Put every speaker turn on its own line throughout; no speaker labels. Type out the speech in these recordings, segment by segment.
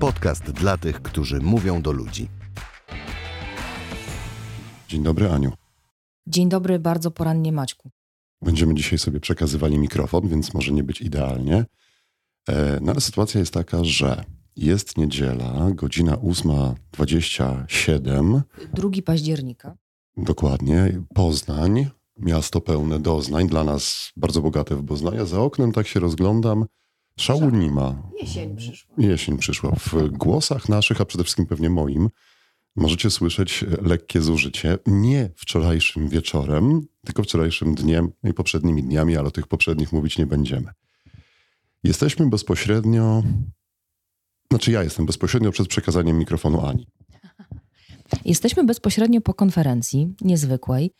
Podcast dla tych, którzy mówią do ludzi.
Dzień dobry, Aniu.
Dzień dobry, bardzo porannie Maćku.
Będziemy dzisiaj sobie przekazywali mikrofon, więc może nie być idealnie. E, no ale sytuacja jest taka, że jest niedziela, godzina 8.27.
2 października.
Dokładnie. Poznań, miasto pełne doznań, dla nas bardzo bogate w Poznania. Za oknem tak się rozglądam, szału nie ma.
Jesień przyszła.
Jesień przyszła. W głosach naszych, a przede wszystkim pewnie moim, możecie słyszeć lekkie zużycie. Nie wczorajszym wieczorem, tylko wczorajszym dniem i poprzednimi dniami, ale o tych poprzednich mówić nie będziemy. Jesteśmy bezpośrednio, znaczy ja jestem bezpośrednio przed przekazaniem mikrofonu Ani.
Jesteśmy bezpośrednio po konferencji niezwykłej,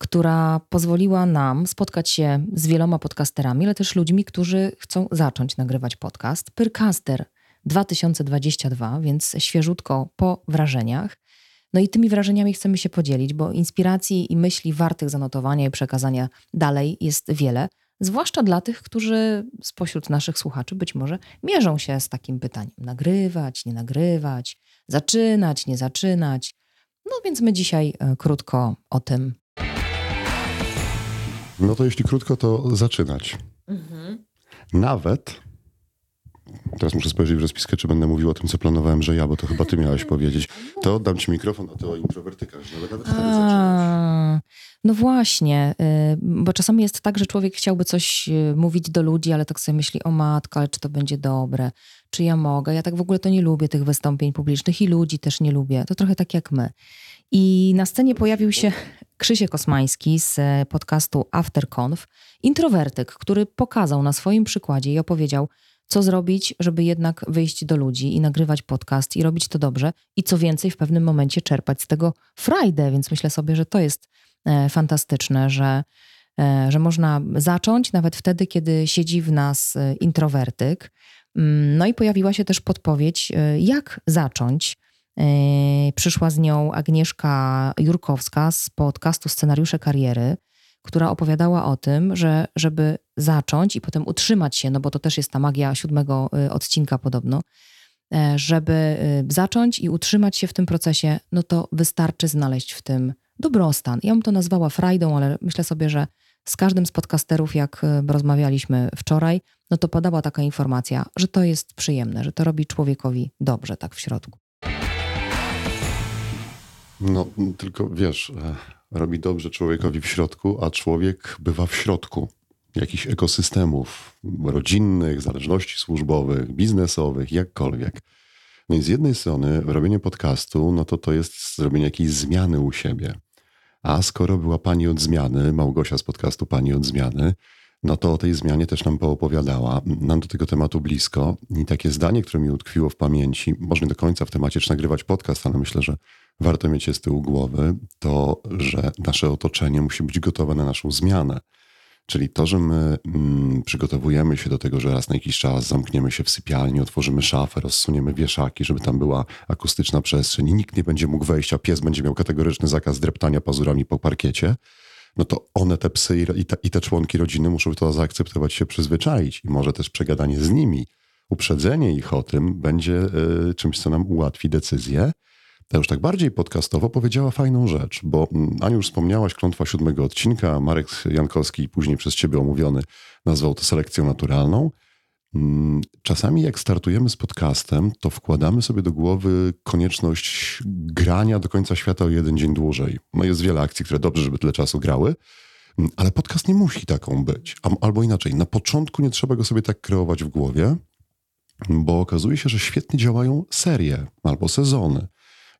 która pozwoliła nam spotkać się z wieloma podcasterami, ale też ludźmi, którzy chcą zacząć nagrywać podcast. Pyrcaster 2022, więc świeżutko po wrażeniach. No i tymi wrażeniami chcemy się podzielić, bo inspiracji i myśli wartych zanotowania i przekazania dalej jest wiele, zwłaszcza dla tych, którzy spośród naszych słuchaczy być może mierzą się z takim pytaniem: nagrywać, nie nagrywać, zaczynać, nie zaczynać. No więc my dzisiaj e, krótko o tym.
No to jeśli krótko, to zaczynać. Nawet Teraz muszę spojrzeć w rozpiskę, czy będę mówił o tym, co planowałem, że ja, bo to chyba ty miałeś powiedzieć. To oddam ci mikrofon, a ty o introwertykach. Nawet, nawet wtedy zaczynać.
No właśnie, y, bo czasami jest tak, że człowiek chciałby coś y, mówić do ludzi, ale tak sobie myśli, o matko, ale czy to będzie dobre, czy ja mogę. Ja tak w ogóle to nie lubię tych wystąpień publicznych i ludzi też nie lubię. To trochę tak jak my. I na scenie pojawił się Krzysiek Kosmański z e, podcastu Afterconf, introwertyk, który pokazał na swoim przykładzie i opowiedział, co zrobić, żeby jednak wyjść do ludzi i nagrywać podcast i robić to dobrze i co więcej w pewnym momencie czerpać z tego frajdę, więc myślę sobie, że to jest fantastyczne, że, e, że można zacząć nawet wtedy, kiedy siedzi w nas e, introwertyk. Mm, No i pojawiła się też podpowiedź, e, jak zacząć. E, Przyszła z nią Agnieszka Jurkowska z podcastu Scenariusze Kariery, która opowiadała o tym, że żeby zacząć i potem utrzymać się, no bo to też jest ta magia siódmego odcinka podobno, e, żeby zacząć i utrzymać się w tym procesie, no to wystarczy znaleźć w tym dobrostan. Ja bym to nazwała frajdą, ale myślę sobie, że z każdym z podcasterów, jak y, rozmawialiśmy wczoraj, no to padała taka informacja, że to jest przyjemne, że to robi człowiekowi dobrze tak w środku.
No, tylko wiesz, e, robi dobrze człowiekowi w środku, a człowiek bywa w środku jakichś ekosystemów rodzinnych, zależności służbowych, biznesowych, jakkolwiek. No i z jednej strony robienie podcastu, no to to jest zrobienie jakiejś zmiany u siebie. A skoro była pani od zmiany, Małgosia z podcastu Pani od zmiany, no to o tej zmianie też nam poopowiadała. Nam do tego tematu blisko i takie zdanie, które mi utkwiło w pamięci, może nie do końca w temacie, czy nagrywać podcast, ale myślę, że warto mieć je z tyłu głowy, to, że nasze otoczenie musi być gotowe na naszą zmianę. Czyli to, że my mm, przygotowujemy się do tego, że raz na jakiś czas zamkniemy się w sypialni, otworzymy szafę, rozsuniemy wieszaki, żeby tam była akustyczna przestrzeń i nikt nie będzie mógł wejść, a pies będzie miał kategoryczny zakaz dreptania pazurami po parkiecie, no to one, te psy i te, i te członki rodziny muszą to zaakceptować, się przyzwyczaić i może też przegadanie z nimi, uprzedzenie ich o tym będzie y, czymś, co nam ułatwi decyzję. Ta już tak bardziej podcastowo powiedziała fajną rzecz, bo mm, Aniu już wspomniałaś klątwa siódmego odcinka, Marek Jankowski, później przez ciebie omówiony, nazwał to selekcją naturalną. Mm, Czasami jak startujemy z podcastem, to wkładamy sobie do głowy konieczność grania do końca świata o jeden dzień dłużej. No jest wiele akcji, które dobrze, żeby tyle czasu grały, mm, ale podcast nie musi taką być. Albo inaczej, na początku nie trzeba go sobie tak kreować w głowie, bo okazuje się, że świetnie działają serie albo sezony.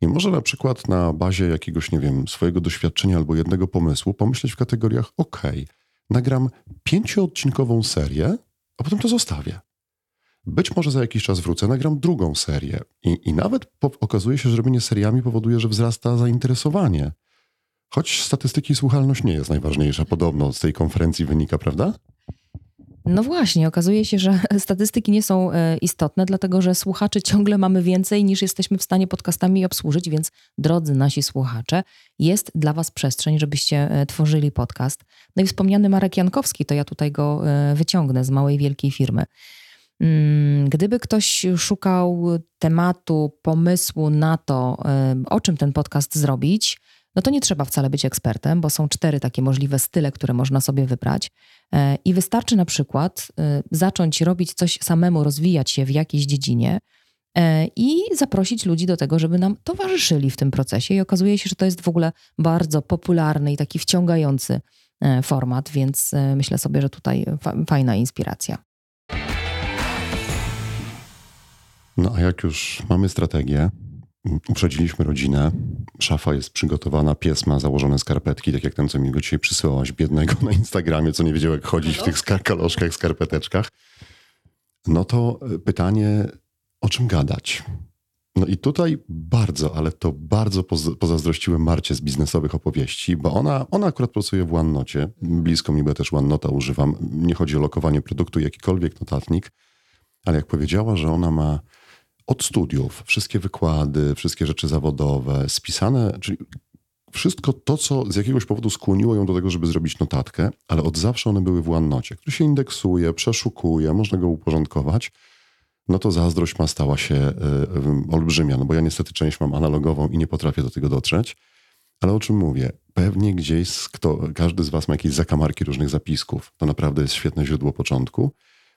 I może na przykład na bazie jakiegoś, nie wiem, swojego doświadczenia albo jednego pomysłu pomyśleć w kategoriach: OK, nagram pięcioodcinkową serię, a potem to zostawię. Być może za jakiś czas wrócę, nagram drugą serię. I, i nawet po, okazuje się, że robienie seriami powoduje, że wzrasta zainteresowanie. Choć statystyki i słuchalność nie jest najważniejsza, podobno z tej konferencji wynika, prawda?
No właśnie, okazuje się, że statystyki nie są e, istotne, dlatego że słuchaczy ciągle mamy więcej niż jesteśmy w stanie podcastami obsłużyć, więc drodzy nasi słuchacze, jest dla Was przestrzeń, żebyście e, tworzyli podcast. No i wspomniany Marek Jankowski, to ja tutaj go e, wyciągnę z małej wielkiej firmy. Mm, gdyby ktoś szukał tematu, pomysłu na to, o czym ten podcast zrobić, no to nie trzeba wcale być ekspertem, bo są cztery takie możliwe style, które można sobie wybrać. E, I wystarczy na przykład e, zacząć robić coś samemu, rozwijać się w jakiejś dziedzinie e, i zaprosić ludzi do tego, żeby nam towarzyszyli w tym procesie. I okazuje się, że to jest w ogóle bardzo popularny i taki wciągający format, więc myślę sobie, że tutaj fajna inspiracja.
No a jak już mamy strategię, uprzedziliśmy rodzinę, szafa jest przygotowana, pies ma założone skarpetki, tak jak ten, co mi go dzisiaj przysyłałaś, biednego na Instagramie, co nie wiedział jak chodzić w tych kaloszkach, skarpeteczkach, no to e, pytanie, o czym gadać? No i tutaj bardzo, ale to bardzo pozazdrościłem Marcie z biznesowych opowieści, bo ona, ona akurat pracuje w OneNocie, blisko mi, bo też OneNota używam. Nie chodzi o lokowanie produktu, jakikolwiek notatnik, ale jak powiedziała, że ona ma od studiów, wszystkie wykłady, wszystkie rzeczy zawodowe, spisane, czyli wszystko to, co z jakiegoś powodu skłoniło ją do tego, żeby zrobić notatkę, ale od zawsze one były w OneNocie, który się indeksuje, przeszukuje, można go uporządkować, no to zazdrość ma stała się y, y, olbrzymia, no bo ja niestety część mam analogową i nie potrafię do tego dotrzeć. Ale o czym mówię? Pewnie gdzieś kto, każdy z was ma jakieś zakamarki różnych zapisków. To naprawdę jest świetne źródło początku.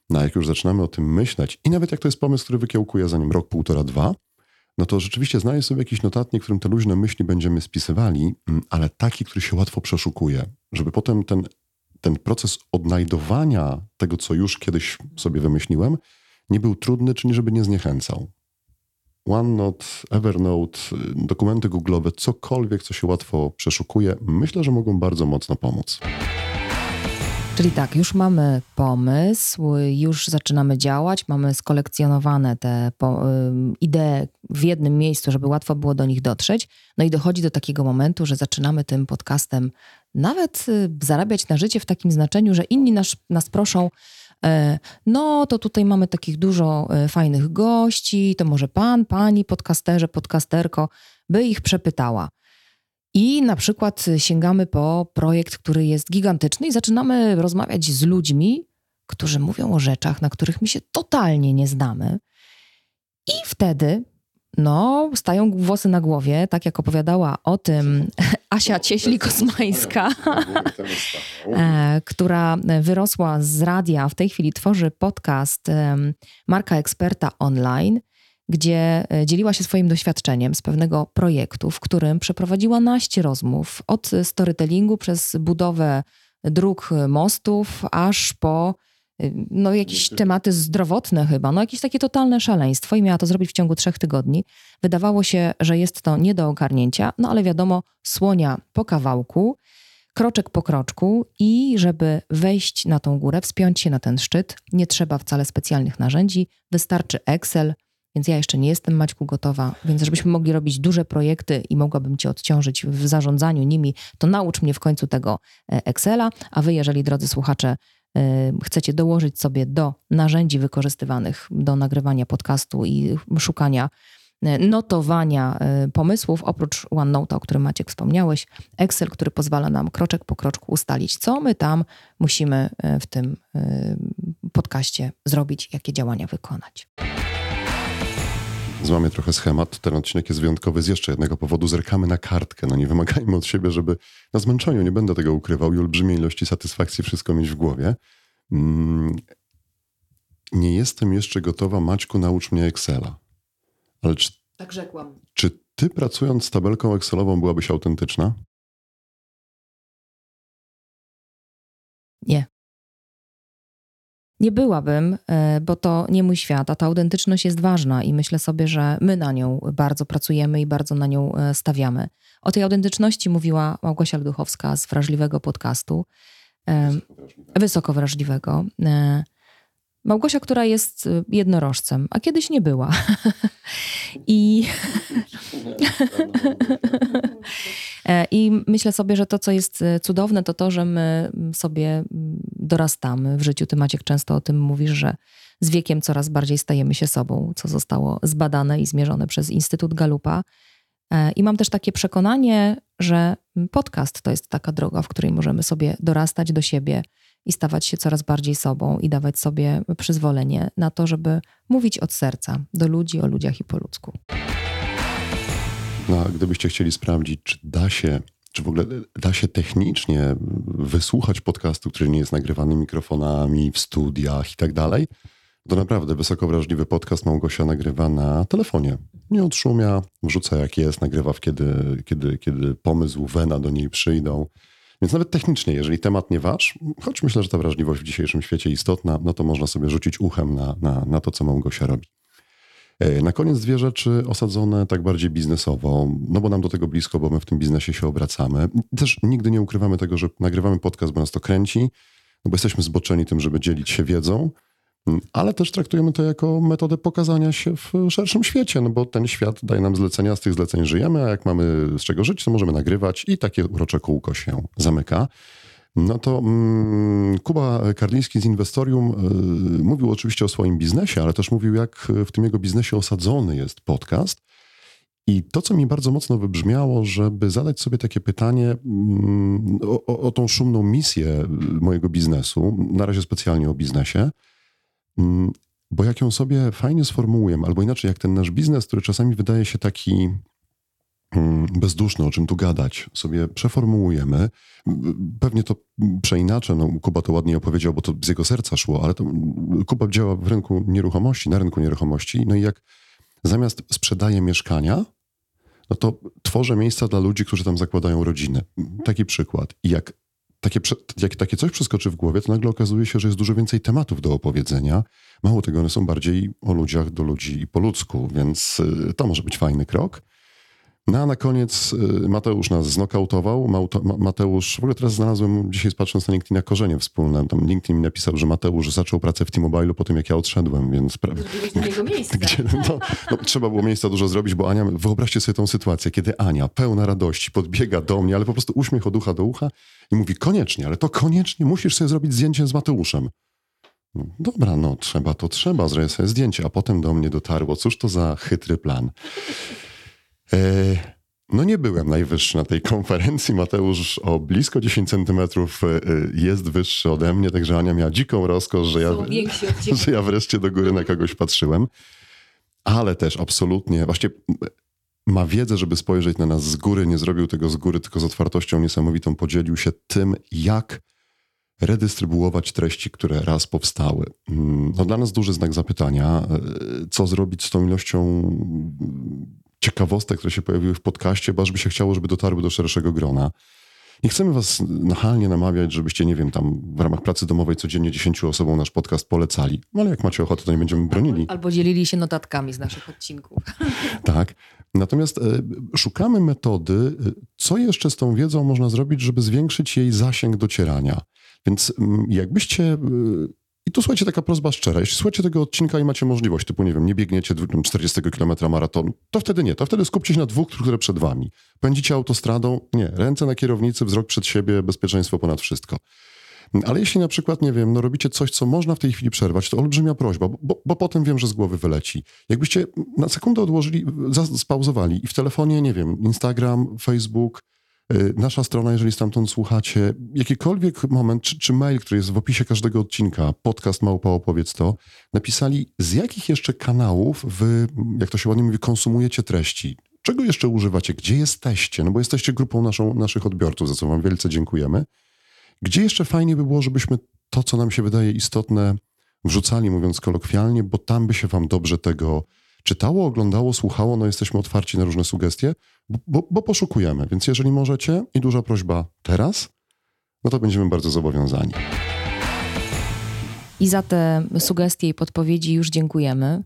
No a jak już zaczynamy o tym myśleć, i nawet jak to jest pomysł, który wykiełkuje za nim rok, półtora, dwa, no to rzeczywiście znajdę sobie jakiś notatnik, w którym te luźne myśli będziemy spisywali, mm, ale taki, który się łatwo przeszukuje, żeby potem ten, ten proces odnajdowania tego, co już kiedyś sobie wymyśliłem, nie był trudny, czyli żeby nie zniechęcał. OneNote, Evernote, y, dokumenty google'owe, cokolwiek, co się łatwo przeszukuje, myślę, że mogą bardzo mocno pomóc.
Czyli tak, już mamy pomysł, już zaczynamy działać, mamy skolekcjonowane te idee w jednym miejscu, żeby łatwo było do nich dotrzeć. No i dochodzi do takiego momentu, że zaczynamy tym podcastem nawet y, zarabiać na życie w takim znaczeniu, że inni nas, nas proszą. E, no, to tutaj mamy takich dużo e, fajnych gości, to może pan, pani, podcasterze, podcasterko, by ich przepytała. I na przykład sięgamy po projekt, który jest gigantyczny i zaczynamy rozmawiać z ludźmi, którzy mówią o rzeczach, na których my się totalnie nie znamy. I wtedy, no, stają włosy na głowie, tak jak opowiadała o tym Asia Cieśli-Kosmańska, która wyrosła z radia, w tej chwili tworzy podcast Marka Eksperta Online – gdzie e, dzieliła się swoim doświadczeniem z pewnego projektu, w którym przeprowadziła naście rozmów od storytellingu przez budowę dróg, mostów, aż po e, no, jakieś tematy zdrowotne chyba, no jakieś takie totalne szaleństwo i miała to zrobić w ciągu trzech tygodni. Wydawało się, że jest to nie do ogarnięcia, no ale wiadomo, słonia po kawałku, kroczek po kroczku i żeby wejść na tą górę, wspiąć się na ten szczyt, nie trzeba wcale specjalnych narzędzi, wystarczy Excel, więc ja jeszcze nie jestem, Maćku, gotowa. Więc żebyśmy mogli robić duże projekty i mogłabym cię odciążyć w zarządzaniu nimi, to naucz mnie w końcu tego e, Excela. A wy, jeżeli, drodzy słuchacze, e, chcecie dołożyć sobie do narzędzi wykorzystywanych do nagrywania podcastu i szukania e, notowania pomysłów, oprócz OneNote, o którym Maciek wspomniałeś, Excel, który pozwala nam kroczek po kroczku ustalić, co my tam musimy w tym podcaście zrobić, jakie działania wykonać.
Złamię trochę schemat. Ten odcinek jest wyjątkowy z jeszcze jednego powodu. Zerkamy na kartkę. No nie wymagajmy od siebie, żeby na zmęczeniu, nie będę tego ukrywał, i olbrzymiej ilości satysfakcji wszystko mieć w głowie. Mm, nie jestem jeszcze gotowa, Maćku, naucz mnie Excela.
Ale czy, tak rzekłam.
Czy ty pracując z tabelką Excelową byłabyś autentyczna?
Nie. Nie byłabym, e, bo to nie mój świat, a ta autentyczność jest ważna i myślę sobie, że my na nią bardzo pracujemy i bardzo na nią e, stawiamy. O tej autentyczności mówiła Małgosia Luduchowska z wrażliwego podcastu. Wysoko wrażliwego. E, Małgosia, która jest jednorożcem, a kiedyś nie była. I E, I myślę sobie, że to, co jest e, cudowne, to to, że my sobie dorastamy w życiu. Ty, Maciek, często o tym mówisz, że z wiekiem coraz bardziej stajemy się sobą, co zostało zbadane i zmierzone przez Instytut Galupa. E, I mam też takie przekonanie, że podcast to jest taka droga, w której możemy sobie dorastać do siebie i stawać się coraz bardziej sobą i dawać sobie przyzwolenie na to, żeby mówić od serca do ludzi, o ludziach i po ludzku.
No, a gdybyście chcieli sprawdzić, czy da się, czy w ogóle da się technicznie wysłuchać podcastu, który nie jest nagrywany mikrofonami w studiach i tak dalej, to naprawdę wysoko wrażliwy podcast Małgosia nagrywa na telefonie. Nie odszumia, wrzuca jak jest, nagrywa w kiedy, kiedy, kiedy pomysł, wena do niej przyjdą. Więc nawet technicznie, jeżeli temat nie wasz, choć myślę, że ta wrażliwość w dzisiejszym świecie istotna, no to można sobie rzucić uchem na, na, na to, co Małgosia robi. E, na koniec dwie rzeczy osadzone tak bardziej biznesowo, no bo nam do tego blisko, bo my w tym biznesie się obracamy. Też nigdy nie ukrywamy tego, że nagrywamy podcast, bo nas to kręci, no bo jesteśmy zboczeni tym, żeby dzielić się wiedzą, ale też traktujemy to jako metodę pokazania się w szerszym świecie, no bo ten świat daje nam zlecenia, z tych zleceń żyjemy, a jak mamy z czego żyć, to możemy nagrywać i takie urocze kółko się zamyka. No to mm, Kuba Karliński z Inwestorium y, mówił oczywiście o swoim biznesie, ale też mówił, jak w tym jego biznesie osadzony jest podcast. I to, co mi bardzo mocno wybrzmiało, żeby zadać sobie takie pytanie mm, o, o, tą szumną misję mojego biznesu, na razie specjalnie o biznesie, bo jak ją sobie fajnie sformułujemy, albo inaczej, jak ten nasz biznes, który czasami wydaje się taki Mm, bezduszne, o czym tu gadać, sobie przeformułujemy. Pewnie to przeinaczę, no Kuba to ładnie opowiedział, bo to z jego serca szło, ale to Kuba działa w rynku nieruchomości, na rynku nieruchomości, no i jak zamiast sprzedaje mieszkania, no to tworzę miejsca dla ludzi, którzy tam zakładają rodziny. Taki przykład. I jak takie, jak takie coś przeskoczy w głowie, to nagle okazuje się, że jest dużo więcej tematów do opowiedzenia. Mało tego, one są bardziej o ludziach, do ludzi i po ludzku, więc y, to może być fajny krok. No a na koniec y, Mateusz nas znokautował. Mateusz, w ogóle teraz znalazłem, dzisiaj patrząc na LinkedIna, korzenie wspólne. Tam LinkedIn mi napisał, że Mateusz zaczął pracę w T-Mobile po tym, jak ja odszedłem, więc...
Na miejsce. Gdzie,
no, no, trzeba było miejsca dużo zrobić, bo Ania, wyobraźcie sobie tą sytuację, kiedy Ania, pełna radości, podbiega do mnie, ale po prostu uśmiech od ucha do ucha i mówi, koniecznie, ale to koniecznie musisz sobie zrobić zdjęcie z Mateuszem. No, dobra, no trzeba, to trzeba, zrobię sobie zdjęcie, a potem do mnie dotarło, cóż to za chytry plan. E, no nie byłem najwyższy na tej konferencji. Mateusz o blisko 10 centymetrów e, jest wyższy ode mnie, także Ania miała dziką rozkosz, że ja, że ja wreszcie do góry na kogoś patrzyłem. Ale też absolutnie, właśnie ma wiedzę, żeby spojrzeć na nas z góry, nie zrobił tego z góry, tylko z otwartością niesamowitą podzielił się tym, jak redystrybuować treści, które raz powstały. Mm, no dla nas duży znak zapytania, e, co zrobić z tą ilością ciekawostek, które się pojawiły w podcaście, bo aż by się chciało, żeby dotarły do szerszego grona. Nie chcemy was nachalnie namawiać, żebyście, nie wiem, tam w ramach pracy domowej codziennie 10 osobom nasz podcast polecali. No ale jak macie ochotę, to nie będziemy bronili.
Albo, dzielili się notatkami z naszych odcinków.
tak. Natomiast e, szukamy metody, e, co jeszcze z tą wiedzą można zrobić, żeby zwiększyć jej zasięg docierania. Więc m, jakbyście e, i tu słuchajcie, taka prośba szczera. Jeśli słuchacie tego odcinka i macie możliwość, typu, nie wiem, nie biegniecie 40 km maratonu, to wtedy nie. To wtedy skupcie się na dwóch, które przed wami. Pędzicie autostradą? Nie. Ręce na kierownicy, wzrok przed siebie, bezpieczeństwo ponad wszystko. Ale jeśli na przykład, nie wiem, no robicie coś, co można w tej chwili przerwać, to olbrzymia prośba, bo, bo potem wiem, że z głowy wyleci. Jakbyście na sekundę odłożyli, spauzowali i w telefonie, nie wiem, Instagram, Facebook, nasza strona, jeżeli stamtąd słuchacie, jakikolwiek moment, czy, czy mail, który jest w opisie każdego odcinka, podcast małpa opowiedz to, napisali z jakich jeszcze kanałów wy, jak to się ładnie mówi, konsumujecie treści. Czego jeszcze używacie? Gdzie jesteście? No bo jesteście grupą naszą, naszych odbiorców, za co wam wielce dziękujemy. Gdzie jeszcze fajnie by było, żebyśmy to, co nam się wydaje istotne, wrzucali, mówiąc kolokwialnie, bo tam by się wam dobrze tego czytało, oglądało, słuchało, no jesteśmy otwarci na różne sugestie, bo, bo poszukujemy. Więc jeżeli możecie i duża prośba teraz, no to będziemy bardzo zobowiązani.
I za te sugestie i podpowiedzi już dziękujemy.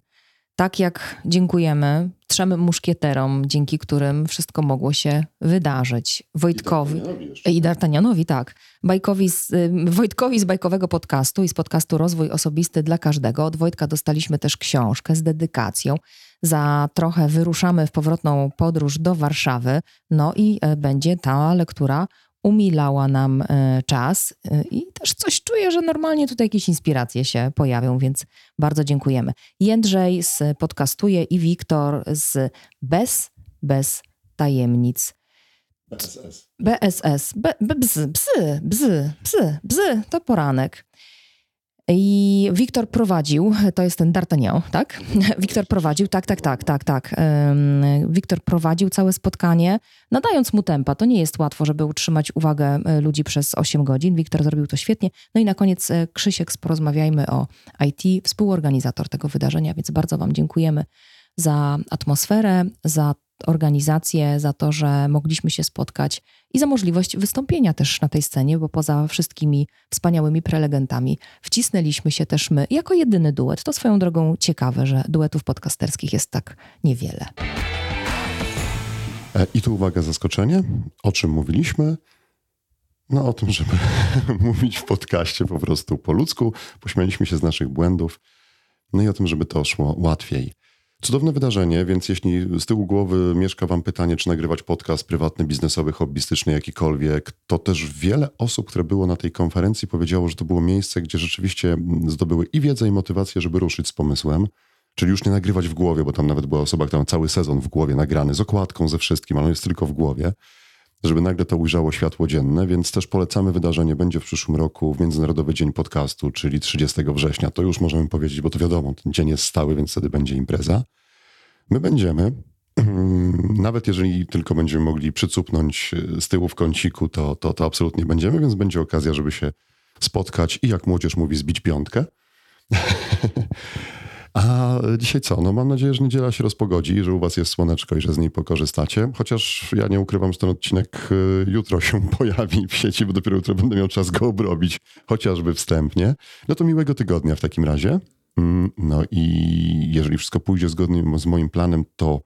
Tak jak dziękujemy trzem muszkieterom, dzięki którym wszystko mogło się wydarzyć. Wojtkowi i D'Artagnanowi, tak. Bajkowi z, y, Wojtkowi z bajkowego podcastu i z podcastu Rozwój Osobisty dla Każdego. Od Wojtka dostaliśmy też książkę z dedykacją. Za trochę wyruszamy w powrotną podróż do Warszawy. No i e, będzie ta lektura umilała nam e, czas e, i też coś czuję, że normalnie tutaj jakieś inspiracje się pojawią, więc bardzo dziękujemy. Jędrzej z Podcastuje i Wiktor z Bez, Bez Tajemnic.
BSS.
BSS. B, b, bzy, bzy, bzy, bzy, bzy, to poranek. I Wiktor prowadził, to jest ten D'Artagnan, tak? Wiktor prowadził, tak, tak, tak, tak, tak. Wiktor prowadził całe spotkanie, nadając mu tempa. To nie jest łatwo, żeby utrzymać uwagę e, ludzi przez 8 godzin. Wiktor zrobił to świetnie. No i na koniec e, Krzysiek Porozmawiajmy o IT, współorganizator tego wydarzenia, więc bardzo Wam dziękujemy za atmosferę, za organizację, za to, że mogliśmy się spotkać i za możliwość wystąpienia też na tej scenie, bo poza wszystkimi wspaniałymi prelegentami wcisnęliśmy się też my jako jedyny duet. To swoją drogą ciekawe, że duetów podcasterskich jest tak niewiele.
E, I tu uwaga, zaskoczenie. O czym mówiliśmy? No o tym, żeby mówić w podcaście po prostu po ludzku. Pośmialiśmy się z naszych błędów. No i o tym, żeby to szło łatwiej. Cudowne wydarzenie, więc jeśli z tyłu głowy mieszka Wam pytanie, czy nagrywać podcast prywatny, biznesowy, hobbystyczny, jakikolwiek, to też wiele osób, które było na tej konferencji, powiedziało, że to było miejsce, gdzie rzeczywiście zdobyły i wiedzę, i motywację, żeby ruszyć z pomysłem. Czyli już nie nagrywać w głowie, bo tam nawet była osoba, która ma cały sezon w głowie nagrany, z okładką, ze wszystkim, ale jest tylko w głowie, żeby nagle to ujrzało światło dzienne, więc też polecamy wydarzenie. Będzie w przyszłym roku w Międzynarodowy Dzień Podcastu, czyli 30 września. To już możemy powiedzieć, bo to wiadomo, ten dzień jest stały, więc wtedy będzie impreza. My będziemy, nawet jeżeli tylko będziemy mogli przycupnąć z tyłu w kąciku, to, to, to absolutnie będziemy, więc będzie okazja, żeby się spotkać i jak młodzież mówi, zbić piątkę. A dzisiaj co? No mam nadzieję, że niedziela się rozpogodzi, że u was jest słoneczko i że z niej pokorzystacie. Chociaż ja nie ukrywam, że ten odcinek y, jutro się pojawi w sieci, bo dopiero jutro będę miał czas go obrobić, chociażby wstępnie. No to miłego tygodnia w takim razie. Mm, no i jeżeli wszystko pójdzie zgodnie z moim planem, to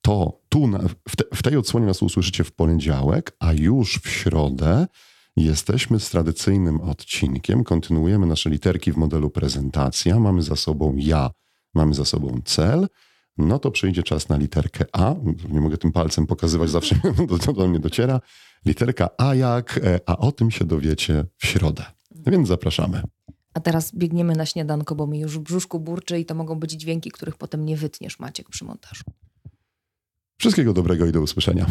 to tu na, w, te, w tej odsłonie nas usłyszycie w poniedziałek, a już w środę jesteśmy z tradycyjnym odcinkiem. Kontynuujemy nasze literki w modelu prezentacja. Mamy za sobą ja, mamy za sobą cel. No to przyjdzie czas na literkę A. Nie mogę tym palcem pokazywać, zawsze do, do mnie dociera. Literka A jak, e, a o tym się dowiecie w środę. Więc zapraszamy.
A teraz biegniemy na śniadanko, bo mi już w brzuszku burczy i to mogą być dźwięki, których potem nie wytniesz, Maciek, przy montażu.
Wszystkiego dobrego i do usłyszenia.